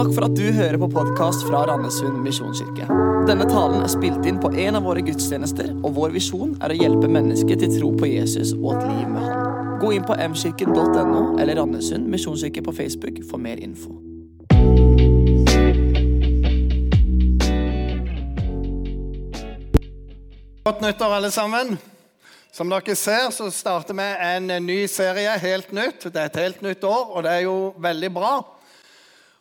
Takk for at du hører på podkast fra Randesund misjonskirke. Denne talen er spilt inn på en av våre gudstjenester, og vår visjon er å hjelpe mennesker til tro på Jesus og et liv med Han. Gå inn på mkirken.no eller Randesund misjonskirke på Facebook for mer info. Godt nyttår, alle sammen. Som dere ser, så starter vi en ny serie, helt nytt. Det er et helt nytt år, og det er jo veldig bra.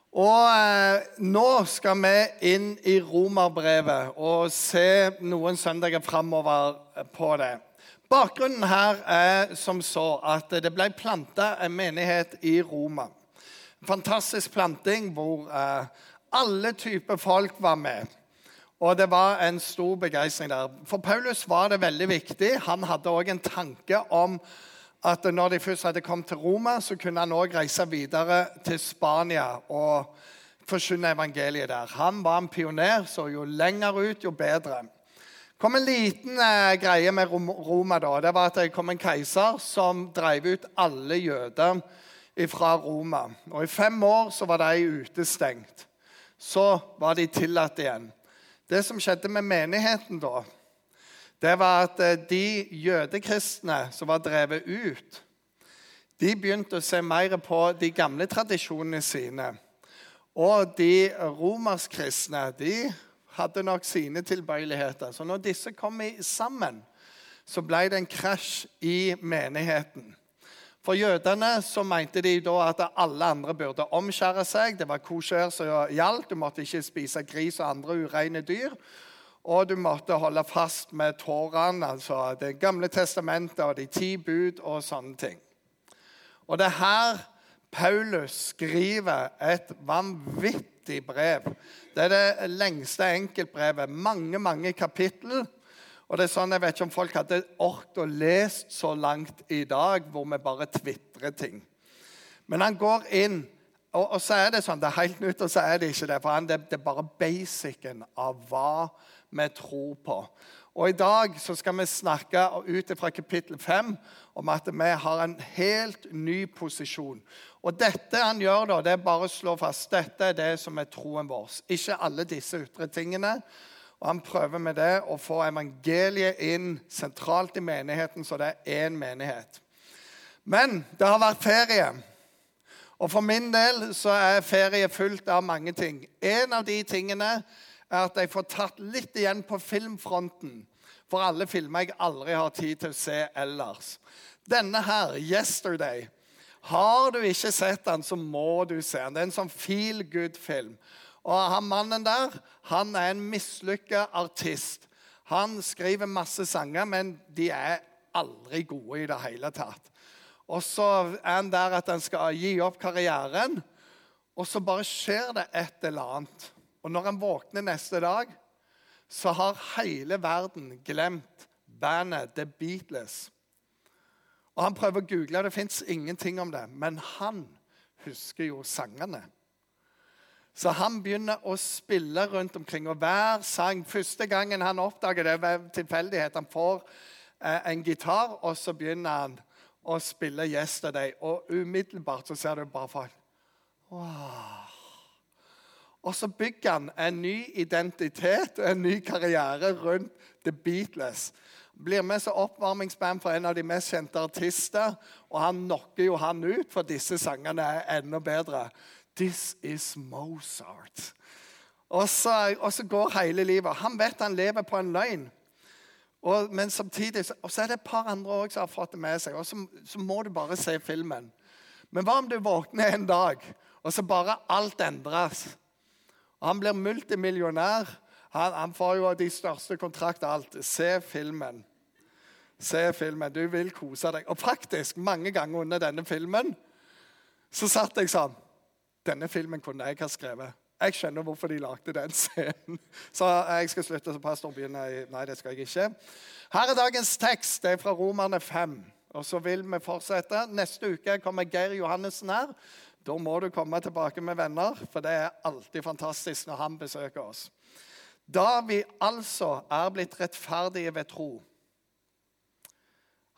Og eh, nå skal vi inn i romerbrevet og se noen søndager framover på det. Bakgrunnen her er som så at det ble planta en menighet i Roma. Fantastisk planting hvor eh, alle typer folk var med. Og det var en stor begeistring der. For Paulus var det veldig viktig. Han hadde òg en tanke om at når de først hadde kommet til Roma, så kunne han òg reise videre til Spania og forkynne evangeliet der. Han var en pioner, så jo lenger ut, jo bedre. Det kom en liten eh, greie med Roma. da. Det var at det kom en keiser som drev ut alle jøder fra Roma. Og I fem år så var de utestengt. Så var de tillatt igjen. Det som skjedde med menigheten da, det var at eh, de jødekristne som var drevet ut, de begynte å se mer på de gamle tradisjonene sine. Og de romerskristne de hadde nok sine tilbøyeligheter. Så når disse kom sammen, så ble det en krasj i menigheten. For jødene så mente de da at alle andre burde omskjære seg. Det var kosher som gjaldt. Du måtte ikke spise gris og andre ureine dyr. Og du måtte holde fast med tårene, altså Det gamle testamentet og de ti bud og sånne ting. Og det er her Paulus skriver et vanvittig brev. Det er det lengste enkeltbrevet. Mange, mange kapittel. Og det er sånn, Jeg vet ikke om folk hadde orket å lese så langt i dag, hvor vi bare tvitrer ting. Men han går inn, og, og, så er det sånn, det er helt nytt, og så er det ikke det. For han, det, det er bare basicen av hva vi tror på. Og I dag så skal vi snakke ut fra kapittel 5 om at vi har en helt ny posisjon. Og dette han gjør, da, det er bare å slå fast dette er det som er troen vår. Ikke alle disse ytre tingene. Og Han prøver med det å få evangeliet inn sentralt i menigheten, så det er én menighet. Men det har vært ferie. Og for min del så er ferie fullt av mange ting. En av de tingene er at jeg får tatt litt igjen på filmfronten. For alle filmer jeg aldri har tid til å se ellers. Denne her, 'Yesterday', har du ikke sett den, så må du se den. Det er en sånn feel good-film. Og han mannen der han er en mislykka artist. Han skriver masse sanger, men de er aldri gode i det hele tatt. Og så er han der at han skal gi opp karrieren, og så bare skjer det et eller annet. Og når han våkner neste dag, så har hele verden glemt bandet The Beatles. Og Han prøver å google, det fins ingenting om det. Men han husker jo sangene. Så han begynner å spille rundt omkring. Og hver sang Første gangen han oppdager det ved tilfeldighet, han får eh, en gitar, og så begynner han å spille 'Yesterday'. Og umiddelbart så ser du bare folk wow. Og så bygger han en ny identitet og en ny karriere rundt The Beatles. Blir med som oppvarmingsband for en av de mest kjente artister. Og han knocker jo han ut, for disse sangene er enda bedre. This is Mozart. Og så, og så, går hele livet. Han vet han lever på en løgn. Og, men samtidig, og så er det et par andre også som har fått det med seg. Og så, så, må du bare se filmen. Men hva om du våkner en dag, og så bare alt endres? Og han blir multimillionær. Han, han får jo de største kontraktene alt. Se filmen. Se filmen. Du vil kose deg. Og faktisk, mange ganger under denne filmen så satt jeg sånn denne filmen kunne jeg ha skrevet. Jeg skjønner hvorfor de lagde den scenen. Så jeg skal slutte så pastor begynner i Nei, det skal jeg ikke. Her er dagens tekst. Det er fra Romerne 5. Og så vil vi fortsette. Neste uke kommer Geir Johannessen her. Da må du komme tilbake med venner, for det er alltid fantastisk når han besøker oss. Da vi altså er blitt rettferdige ved tro,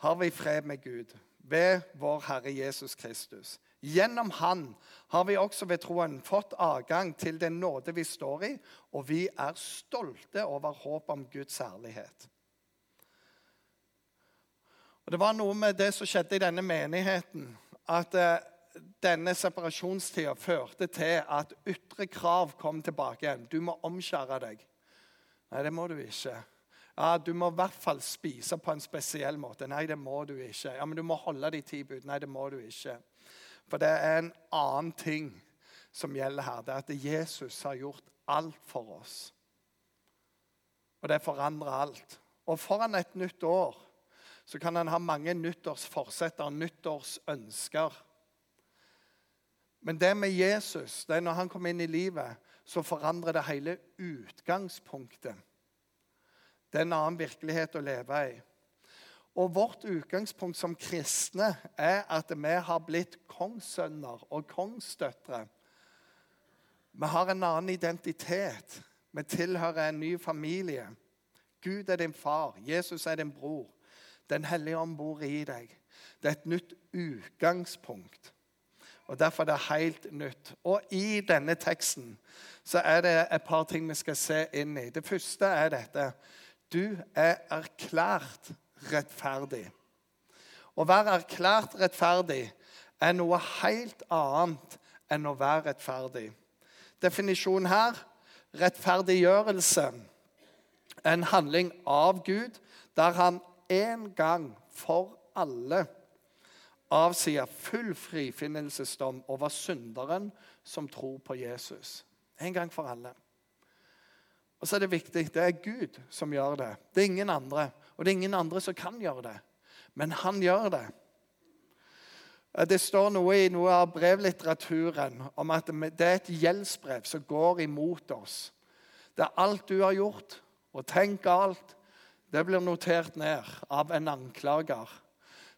har vi fred med Gud ved vår Herre Jesus Kristus Gjennom Han har vi også ved troen fått adgang til den nåde vi står i, og vi er stolte over håp om Guds herlighet. Og Det var noe med det som skjedde i denne menigheten, at eh, denne separasjonstida førte til at ytre krav kom tilbake igjen. Du må omskjære deg. Nei, det må du ikke. Ja, Du må i hvert fall spise på en spesiell måte. Nei, det må du ikke. Ja, Men du må holde de ti bud. Nei, det må du ikke. For det er en annen ting som gjelder her. Det er at Jesus har gjort alt for oss. Og det forandrer alt. Og foran et nytt år så kan en ha mange nyttårsforsetter, nyttårsønsker. Men det med Jesus, det er når han kommer inn i livet, så forandrer det hele utgangspunktet. Det er en annen virkelighet å leve i. Og vårt utgangspunkt som kristne er at vi har blitt kongssønner og kongsdøtre. Vi har en annen identitet. Vi tilhører en ny familie. Gud er din far, Jesus er din bror. Den hellige ånd bor i deg. Det er et nytt utgangspunkt. Og Derfor er det helt nytt. Og i denne teksten så er det et par ting vi skal se inn i. Det første er dette. Du er erklært rettferdig. Å være erklært rettferdig er noe helt annet enn å være rettferdig. Definisjonen her rettferdiggjørelse er en handling av Gud der han en gang for alle avsier full frifinnelsesdom over synderen som tror på Jesus. En gang for alle. Og så er det viktig det er Gud som gjør det. Det er ingen andre. Og det er ingen andre som kan gjøre det. Men han gjør det. Eh, det står noe i noe av brevlitteraturen om at det er et gjeldsbrev som går imot oss. Det er alt du har gjort, og tenk alt, det blir notert ned av en anklager.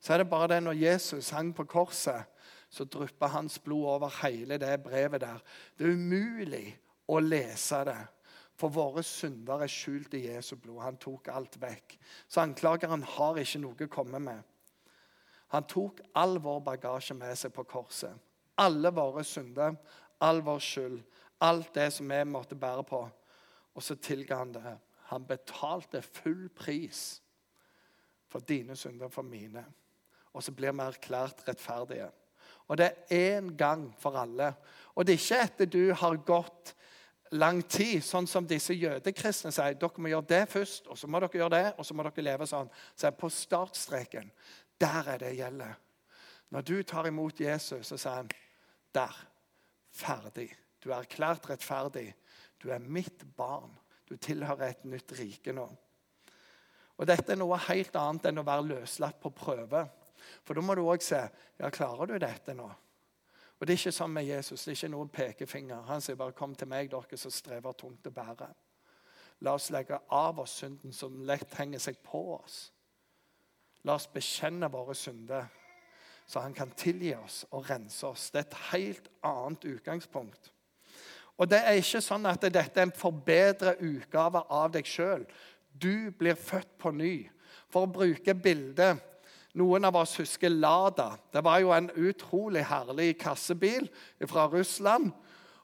Så er det bare det når Jesus hang på korset, så dryppa hans blod over hele det brevet der. Det er umulig å lese det. For våre synder er skjult i Jesu blod. Han tok alt vekk. Så anklageren har ikke noe å komme med. Han tok all vår bagasje med seg på korset. Alle våre synder, all vår skyld, alt det som vi måtte bære på. Og så tilga han det. Han betalte full pris for dine synder for mine. Og så blir vi erklært rettferdige. Og det er én gang for alle. Og det er ikke etter du har gått lang tid, sånn som disse jødekristne sier. Dere må gjøre det først, og så må dere gjøre det, og så må dere leve sånn. Så på startstreken. Der er det gjelder. Når du tar imot Jesus, så sier han der. Ferdig. Du er erklært rettferdig. Du er mitt barn. Du tilhører et nytt rike nå. Og Dette er noe helt annet enn å være løslatt på prøve. For da må du òg se ja, klarer du dette nå. Og Det er ikke sånn med Jesus. Det er ikke noen pekefinger. Han sier bare 'Kom til meg, dere som strever tungt å bære'. La oss legge av oss synden som lett henger seg på oss. La oss bekjenne våre synder, så han kan tilgi oss og rense oss. Det er et helt annet utgangspunkt. Og Det er ikke sånn at dette er en forbedret utgave av deg sjøl. Du blir født på ny. For å bruke bildet noen av oss husker Lada. Det var jo en utrolig herlig kassebil fra Russland.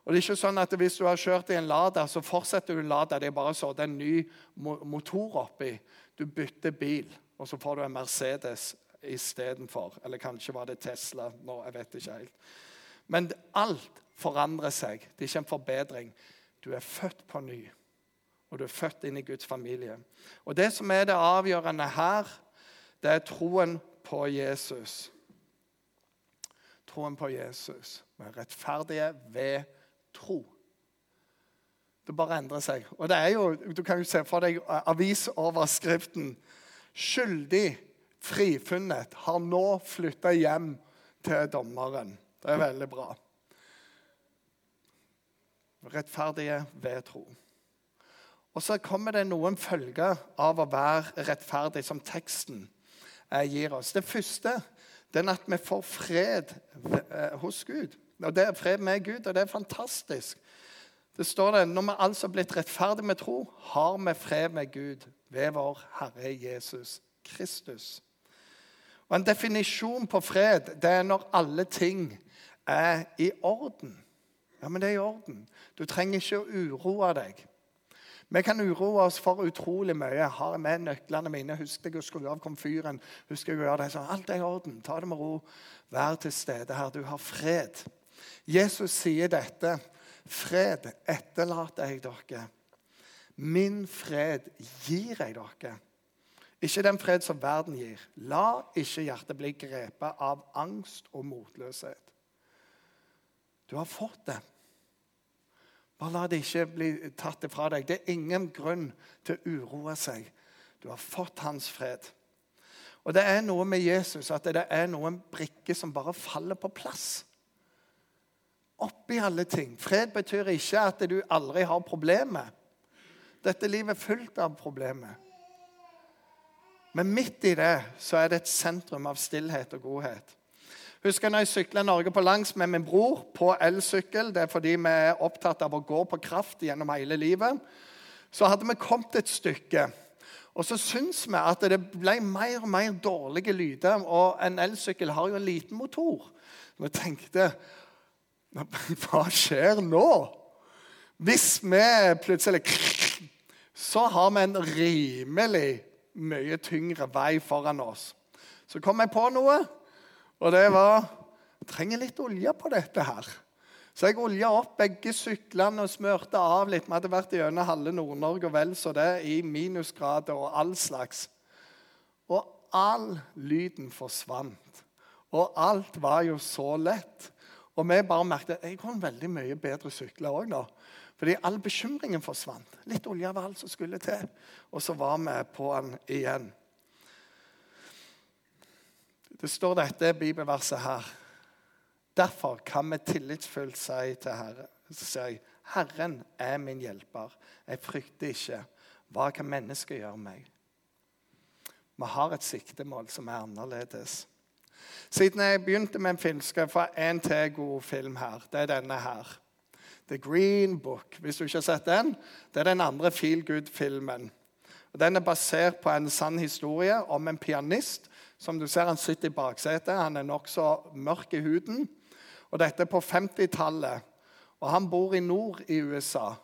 Og det er ikke sånn at Hvis du har kjørt i en Lada, så fortsetter du Lada. Det er bare så det er en ny motor oppi. Du bytter bil, og så får du en Mercedes istedenfor. Eller kanskje var det Tesla. nå, jeg vet ikke helt. Men alt forandrer seg. Det er ikke en forbedring. Du er født på ny, og du er født inn i Guds familie. Og Det som er det avgjørende her, det er troen på Jesus. Troen på Jesus. Vi er rettferdige ved tro. Det bare endrer seg. Og det er jo, Du kan jo se for deg avisoverskriften 'Skyldig frifunnet har nå flytta hjem til dommeren'. Det er veldig bra. Rettferdige ved tro. Og så kommer det noen følger av å være rettferdig, som teksten gir oss. Det første er at vi får fred eh, hos Gud. Og Det er fred med Gud, og det er fantastisk. Det står det, Når vi altså er blitt rettferdige med tro, har vi fred med Gud ved vår Herre Jesus Kristus. Og En definisjon på fred det er når alle ting er i orden. Ja, men det er i orden. Du trenger ikke å uroe deg. Vi kan uroe oss for utrolig mye. Har jeg med nøklene mine? Husker jeg å skru av komfyren? Husker jeg å gjøre det? Så alt er i orden. Ta det med ro. Vær til stede her. Du har fred. Jesus sier dette. Fred etterlater jeg dere. Min fred gir jeg dere. Ikke den fred som verden gir. La ikke hjertet bli grepet av angst og motløshet. Du har fått det. Bare la det ikke bli tatt ifra deg. Det er ingen grunn til å uroe seg. Du har fått hans fred. Og det er noe med Jesus at det er noen brikker som bare faller på plass. Oppi alle ting. Fred betyr ikke at du aldri har problemer. Dette livet er fullt av problemer. Men midt i det så er det et sentrum av stillhet og godhet. Husker når jeg sykla Norge på langs med min bror på elsykkel. Det er fordi vi er opptatt av å gå på kraft gjennom hele livet. Så hadde vi kommet et stykke. Og så syns vi at det ble mer og mer dårlige lyder. Og en elsykkel har jo en liten motor. Vi tenkte Hva skjer nå? Hvis vi plutselig Så har vi en rimelig mye tyngre vei foran oss. Så kom jeg på noe, og det var Jeg trenger litt olje på dette her. Så jeg olja opp begge syklene og smørte av litt. Vi hadde vært gjennom halve Nord-Norge og vel så det, i minusgrader og all slags. Og all lyden forsvant. Og alt var jo så lett. Og vi bare merket jeg kunne veldig mye bedre sykle òg nå. Fordi all bekymringen forsvant. Litt olje var alt som skulle til. Og så var vi på den igjen. Det står dette bibelverset her. Derfor kan vi tillitsfullt si til Herre, si, Herren er min hjelper. Jeg frykter ikke. Hva kan mennesket gjøre meg? Vi har et siktemål som er annerledes. Siden jeg begynte med en film, skal jeg få en til god film her. Det er denne her. The Green Book. Hvis du ikke har sett den, det er den andre Feel Good-filmen. Den er basert på en sann historie om en pianist. Som du ser, Han sitter i baksetet. Han er nokså mørk i huden. Og Dette er på 50-tallet. Og Han bor i nord i USA,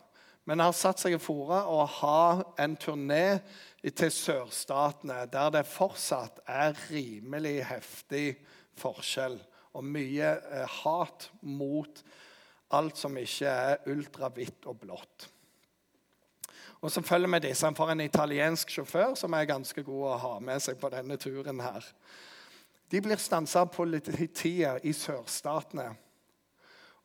men har satt seg fore å ha en turné til sørstatene, der det fortsatt er rimelig heftig forskjell og mye eh, hat mot alt som ikke er ultrahvitt og blått. Og så følger vi disse. Han får en italiensk sjåfør som er ganske god å ha med seg på denne turen. her. De blir stansa av politiet i sørstatene.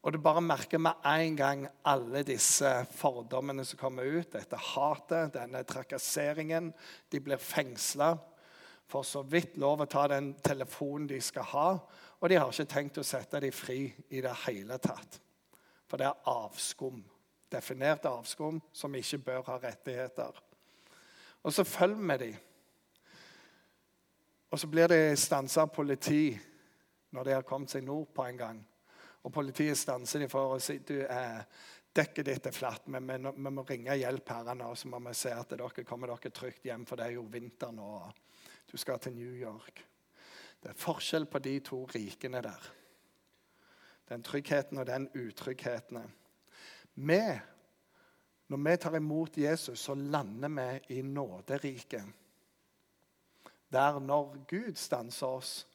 Og du bare merker med en gang alle disse fordommene som kommer ut. Dette hatet, denne trakasseringen. De blir fengsla. Får så vidt lov å ta den telefonen de skal ha. Og de har ikke tenkt å sette dem fri i det hele tatt. For det er avskum. Definert avskum som ikke bør ha rettigheter. Og så følger vi dem. Og så blir de stansa av politi når de har kommet seg nord på en gang. Og politiet stanser dem for å si du, eh, dekket ditt er flatt, men vi, må ringe hjelp her nå, så må vi se at dere kommer dere trygt hjem, for det er jo vinter nå. Du skal til New York. Det er forskjell på de to rikene der. Den tryggheten og den utryggheten. Vi, når vi tar imot Jesus, så lander vi i nåderiket. Der når Gud stanser oss,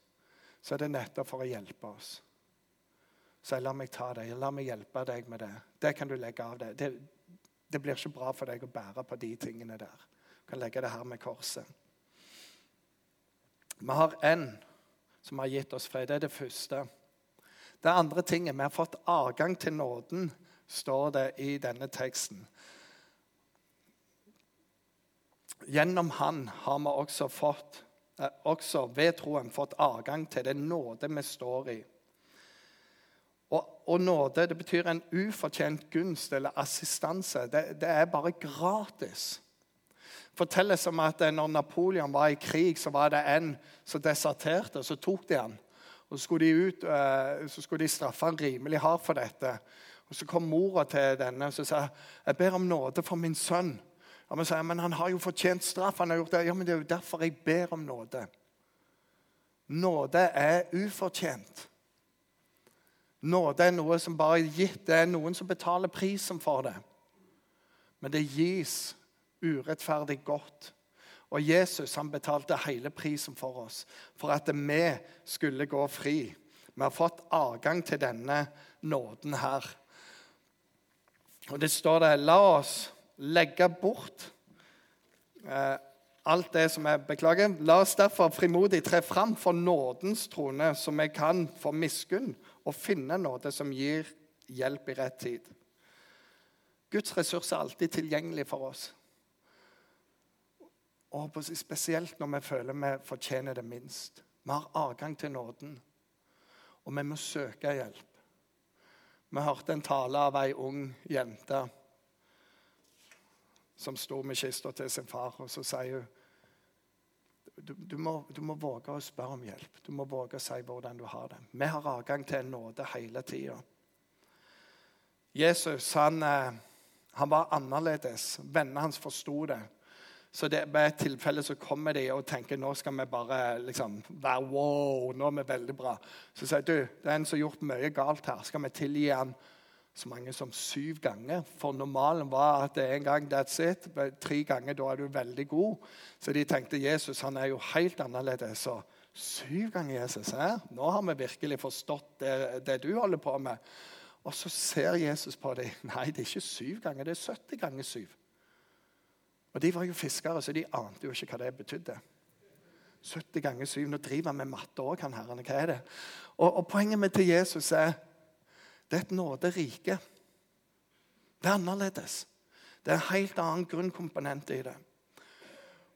så er det nettopp for å hjelpe oss. Så la meg ta deg, la meg hjelpe deg med det. Det kan du legge av deg. Det, det blir ikke bra for deg å bære på de tingene der. Du kan legge det her med korset. Vi har en som har gitt oss fred. Det er det første. Det andre tinget Vi har fått adgang til nåden, står det i denne teksten. Gjennom Han har vi også, fått, eh, også ved troen fått adgang til det nåde vi står i. Og, og nåde det betyr en ufortjent gunst eller assistanse. Det, det er bare gratis. fortelles om at når Napoleon var i krig, så var det en som deserterte, så tok de han. Og så skulle de, ut, eh, så skulle de straffe han rimelig hardt for dette. Og Så kom mora til denne og sa jeg ber om nåde for min sønn. Ja, men, jeg, men han har jo fortjent straff. han har gjort det. Ja, men Det er jo derfor jeg ber om nåde. Nåde er ufortjent. Nåde er noe som bare er gitt. Det er noen som betaler prisen for det. Men det gis urettferdig godt. Og Jesus han betalte hele prisen for oss, for at vi skulle gå fri. Vi har fått adgang til denne nåden her. Og det står det La oss legge bort eh, alt det som er Beklager. La oss derfor frimodig tre fram for nådens trone, så vi kan få miskunn og finne nåde som gir hjelp i rett tid. Guds ressurser er alltid tilgjengelig for oss. Og Spesielt når vi føler vi fortjener det minst. Vi har adgang til nåden, og vi må søke hjelp. Vi hørte en tale av ei ung jente som sto med kista til sin far, og så sier hun du, du, må, du, må, våge å spørre om hjelp. Du må våge å si hvordan du har det. Vi har adgang til en nåde hele tida. Jesus han, eh, han, var annerledes. Vennene hans forsto det. Så det, ved et tilfelle så kommer de og tenker nå skal vi bare liksom, være wow, nå er vi veldig bra. Så sier du det er en som har gjort mye galt her. Skal vi tilgi han så mange som syv ganger? For normalen var at det er en gang that's it. Tre ganger, da er du veldig god. Så de tenkte Jesus han er jo helt annerledes. Så syv ganger Jesus. Her. Nå har vi virkelig forstått det, det du holder på med. Og så ser Jesus på dem. Nei, det er ikke syv ganger, det er 70 ganger syv. Og De var jo fiskere, så de ante jo ikke hva det betydde. 70 ganger 7. Nå driver han med matte òg, han herrene. Hva er det? Og, og Poenget mitt til Jesus er det er et nåderike. Det er annerledes. Det er en helt annen grunnkomponent i det.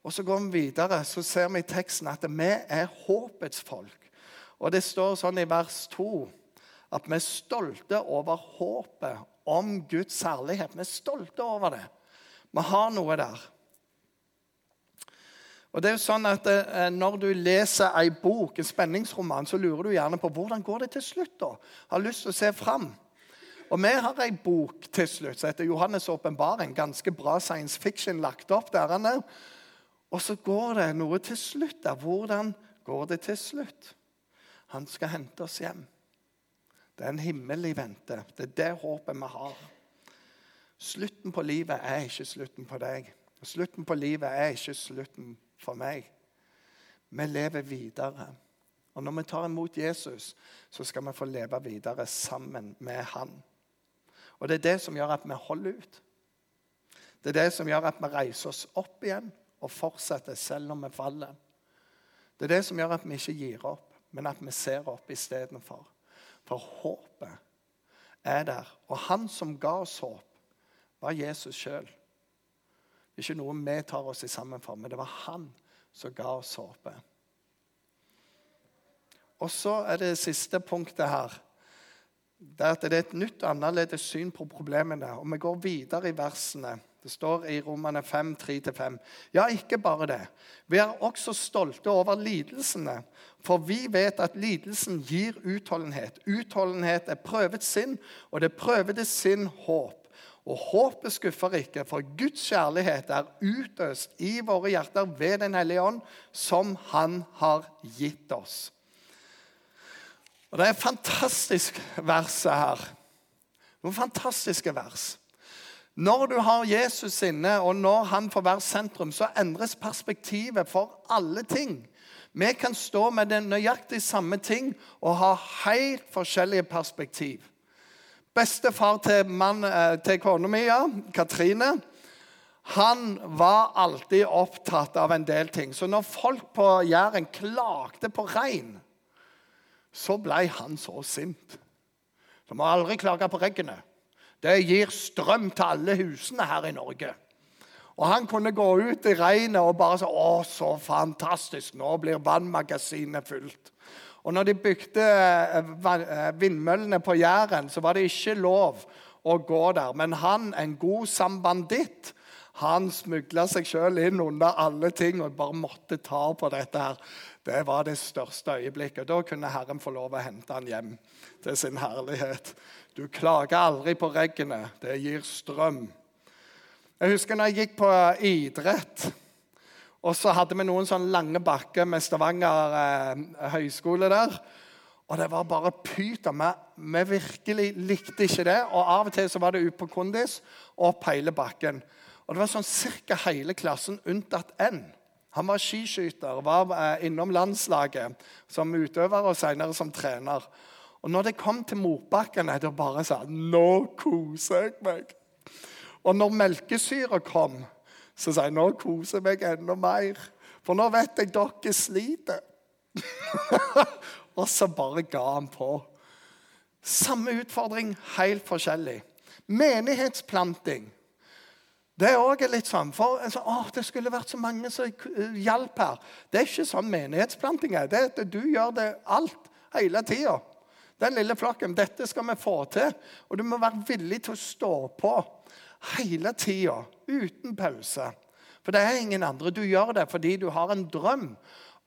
Og Så går vi videre, så ser vi i teksten at vi er håpets folk. Og Det står sånn i vers 2 at vi er stolte over håpet om Guds særlighet. Vi er stolte over det. Vi har noe der. Og det er jo sånn at eh, Når du leser ei bok, en spenningsroman, så lurer du gjerne på hvordan går det til slutt. da? Har lyst til å se fram. Og Vi har ei bok til slutt som heter 'Johannes' åpenbaring'. Ganske bra science fiction lagt opp der. han er. Og så går det noe til slutt der. Hvordan går det til slutt? Han skal hente oss hjem. Det er en himmel i vente. Det er det håpet vi har. Slutten på livet er ikke slutten på deg. Slutten på livet er ikke slutten for meg. Vi lever videre. Og når vi tar imot Jesus, så skal vi få leve videre sammen med han. Og Det er det som gjør at vi holder ut. Det er det som gjør at vi reiser oss opp igjen og fortsetter selv om vi faller. Det er det som gjør at vi ikke gir opp, men at vi ser opp istedenfor. For håpet er der. Og han som ga oss håp, var Jesus sjøl. Ikke noe vi tar oss sammen for, men det var han som ga oss håpet. Og så er det siste punktet her. Det er at det er et nytt og annerledes syn på problemene. Og vi går videre i versene. Det står i Romane 5, 3-5. Ja, ikke bare det. Vi er også stolte over lidelsene. For vi vet at lidelsen gir utholdenhet. Utholdenhet er prøvet sinn, og det prøvede sinn håp. Og håpet skuffer ikke, for Guds kjærlighet er utøst i våre hjerter ved Den hellige ånd, som Han har gitt oss. Og Det er et fantastisk vers her. Noen fantastiske vers. Når du har Jesus inne, og når han får være sentrum, så endres perspektivet for alle ting. Vi kan stå med den nøyaktig samme ting og ha helt forskjellige perspektiv. Bestefar til, mann, eh, til kona mi, Katrine, han var alltid opptatt av en del ting. Så når folk på Jæren klagde på regn, så ble han så sint. Du må aldri klage på regnet. Det gir strøm til alle husene her i Norge. Og Han kunne gå ut i regnet og bare si 'Å, så fantastisk! Nå blir vannmagasinet fullt.' Og når de bygde eh, eh, vindmøllene på Jæren, så var det ikke lov å gå der. Men han, en god sambanditt, han smugla seg sjøl inn under alle ting og bare måtte ta på dette. her. Det var det største øyeblikket. Da kunne Herren få lov å hente han hjem til sin herlighet. Du klager aldri på regnet. Det gir strøm. Jeg husker når jeg gikk på idrett. Og så hadde vi noen sånne lange bakker med Stavanger eh, høgskole der. Og det var bare pyton. Vi, vi virkelig likte ikke det. Og av og til så var det ut på kondis og opp hele bakken. Og det var sånn cirka hele klassen unntatt én. Han var skiskyter, var eh, innom landslaget som utøver og senere som trener. Og når det kom til motbakkene, da bare sa Nå koser jeg meg. Og når melkesyra kom, så sier jeg nå koser jeg meg enda mer. For nå vet jeg dere sliter. og så bare ga han på. Samme utfordring, helt forskjellig. Menighetsplanting. Det er også litt sånn, for altså, å, Det skulle vært så mange som hjalp her. Det er ikke sånn menighetsplanting er. Det er at du gjør det alt, hele tida. Den lille flokken. Dette skal vi få til. Og du må være villig til å stå på hele tida, uten pause. For det er ingen andre. Du gjør det fordi du har en drøm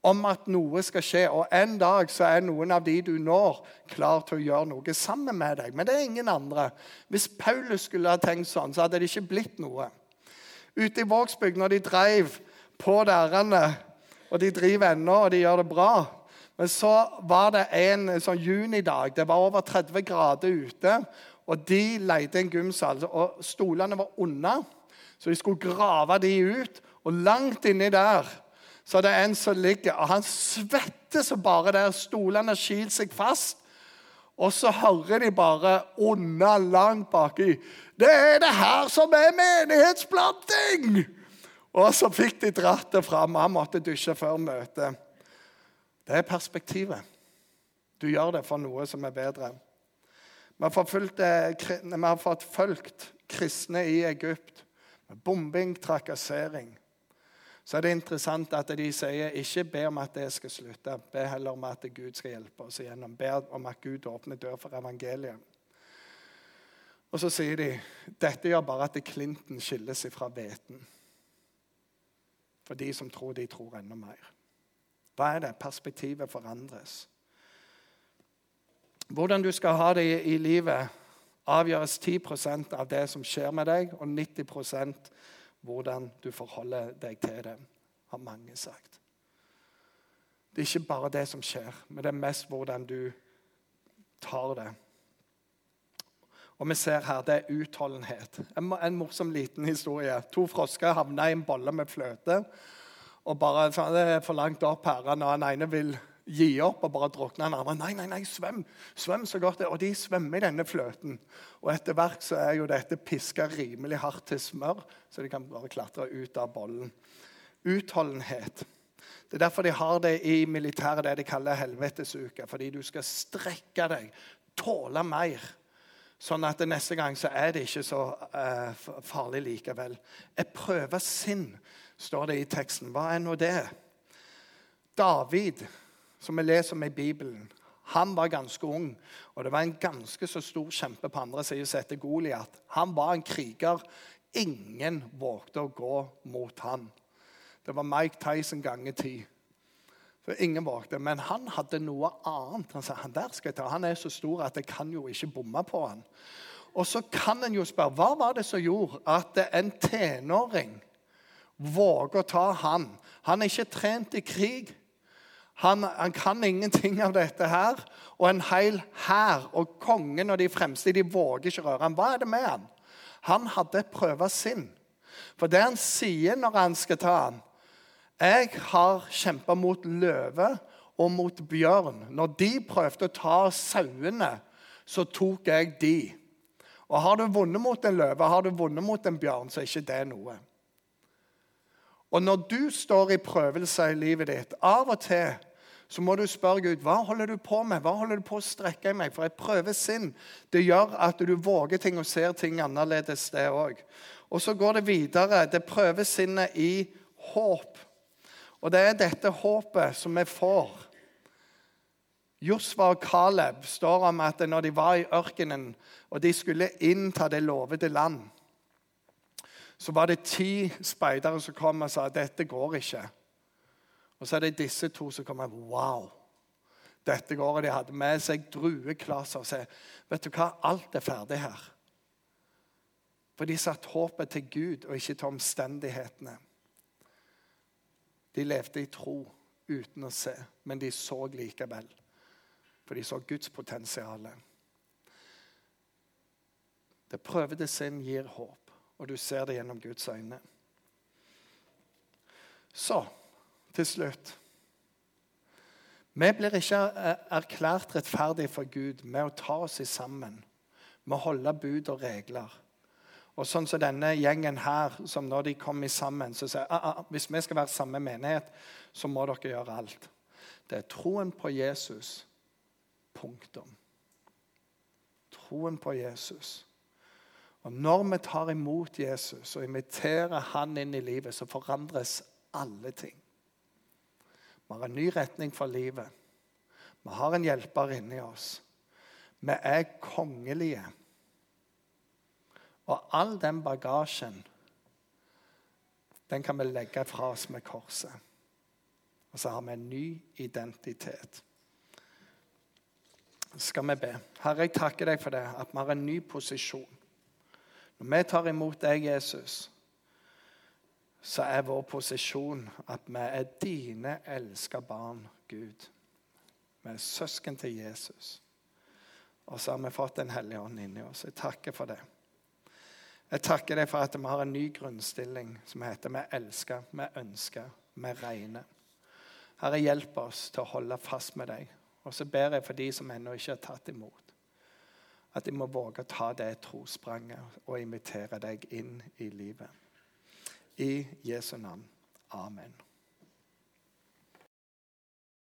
om at noe skal skje. Og en dag så er noen av de du når, klar til å gjøre noe sammen med deg. Men det er ingen andre. Hvis Paulus skulle ha tenkt sånn, så hadde det ikke blitt noe. Ute i Vågsbygd, når de drev på dørene, og de driver ennå, og de gjør det bra Men så var det en sånn junidag. Det var over 30 grader ute. Og de leide en gymsal. Og stolene var unna, så de skulle grave de ut. Og langt inni der så det er en som ligger, og han svetter så bare der. Stolene skil seg fast. Og så hører de bare unna langt baki Det er det her som er menighetsplanting! Og så fikk de dratt det fram. Han måtte dusje før møtet. Det er perspektivet. Du gjør det for noe som er bedre. Vi har, fått fulgt kristne i Egypt med bombing, trakassering så er det interessant at de sier ikke be om at det skal slutte. Be heller om at Gud skal hjelpe oss igjennom. Be om at Gud åpner dør for evangeliet. Og så sier de dette gjør bare at klinten skilles fra hveten. For de som tror, de tror enda mer. Hva er det? Perspektivet forandres. Hvordan du skal ha det i livet, avgjøres 10% av det som skjer med deg, og 90% hvordan du forholder deg til det, har mange sagt. Det er ikke bare det som skjer, men det er mest hvordan du tar det. Og vi ser her det er utholdenhet. En, en morsom liten historie. To frosker havna i en bolle med fløte. og bare, Det er for langt opp her. Når den ene vil gi opp og bare drukne den andre. Nei, nei, nei, svøm! Svøm så godt det Og de svømmer i denne fløten. Og etter hvert så er jo dette piska rimelig hardt til smør, så de kan bare klatre ut av bollen. Utholdenhet. Det er derfor de har det i militæret, det de kaller helvetesuke. Fordi du skal strekke deg, tåle mer. Sånn at neste gang så er det ikke så eh, farlig likevel. Et prøvesinn, står det i teksten. Hva er nå det? David som vi leser om i Bibelen, han var ganske ung, og det var en ganske så stor kjempe på andre siden som heter Goliat. Han var en kriger. Ingen vågte å gå mot han. Det var Mike Tyson ganger ti. For ingen vågte. Men han hadde noe annet. Han sa han der skal jeg ta. Han er så stor at jeg kan jo ikke bomme på han. Og så kan en jo spørre hva var det som gjorde at en tenåring våger å ta han? Han er ikke trent i krig. Han, han, kan ingenting av dette her. Og en hel hær og kongen og de fremste de våger ikke røre ham. Hva er det med han? Han hadde prøva sinn. For det han sier når han skal ta ham Jeg har kjempa mot løve og mot bjørn. Når de prøvde å ta sauene, så tok jeg de. Og har du vunnet mot en løve, har du vunnet mot en bjørn, så er ikke det noe. Og når du står i prøvelser i livet ditt, av og til så må du spørre Gud hva holder du på med. Hva holder du på å strekke i meg? For et prøvesinn det gjør at du våger ting og ser ting annerledes, det òg. Og så går det videre. Det prøver sinnet i håp. Og det er dette håpet som vi får. Josva og Caleb står om at når de var i ørkenen og de skulle innta det lovede land, så var det ti speidere som kom og sa dette går ikke. Og så er det disse to som kommer. Wow! Dette går, og De hadde med seg drueklaser og sa vet du hva, alt er ferdig her. For de satte håpet til Gud og ikke til omstendighetene. De levde i tro uten å se, men de så likevel. For de så Guds potensial. Det prøvede sinn gir håp, og du ser det gjennom Guds øyne. Så, til slutt Vi blir ikke erklært rettferdige for Gud med å ta oss sammen, med å holde bud og regler. Og sånn som denne gjengen her, som når de kommer sammen, så sier ah, ah, hvis vi skal være samme menighet, så må dere gjøre alt. Det er troen på Jesus. Punktum. Troen på Jesus. Og Når vi tar imot Jesus og inviterer han inn i livet, så forandres alle ting. Vi har en ny retning for livet. Vi har en hjelper inni oss. Vi er kongelige. Og all den bagasjen den kan vi legge fra oss med korset. Og så har vi en ny identitet. Skal vi be. Herre, jeg takker deg for det, at vi har en ny posisjon. Når vi tar imot deg, Jesus, så er vår posisjon at vi er dine elska barn, Gud. Vi er søsken til Jesus. Og så har vi fått Den hellige ånd inni oss. Jeg takker for det. Jeg takker deg for at vi har en ny grunnstilling som heter 'Vi elsker, vi ønsker, vi regner'. Herre, hjelp oss til å holde fast med deg. Og så ber jeg for de som ennå ikke har tatt imot, at jeg må våge å ta det trospranget og invitere deg inn i livet. I Jesu navn. Amen.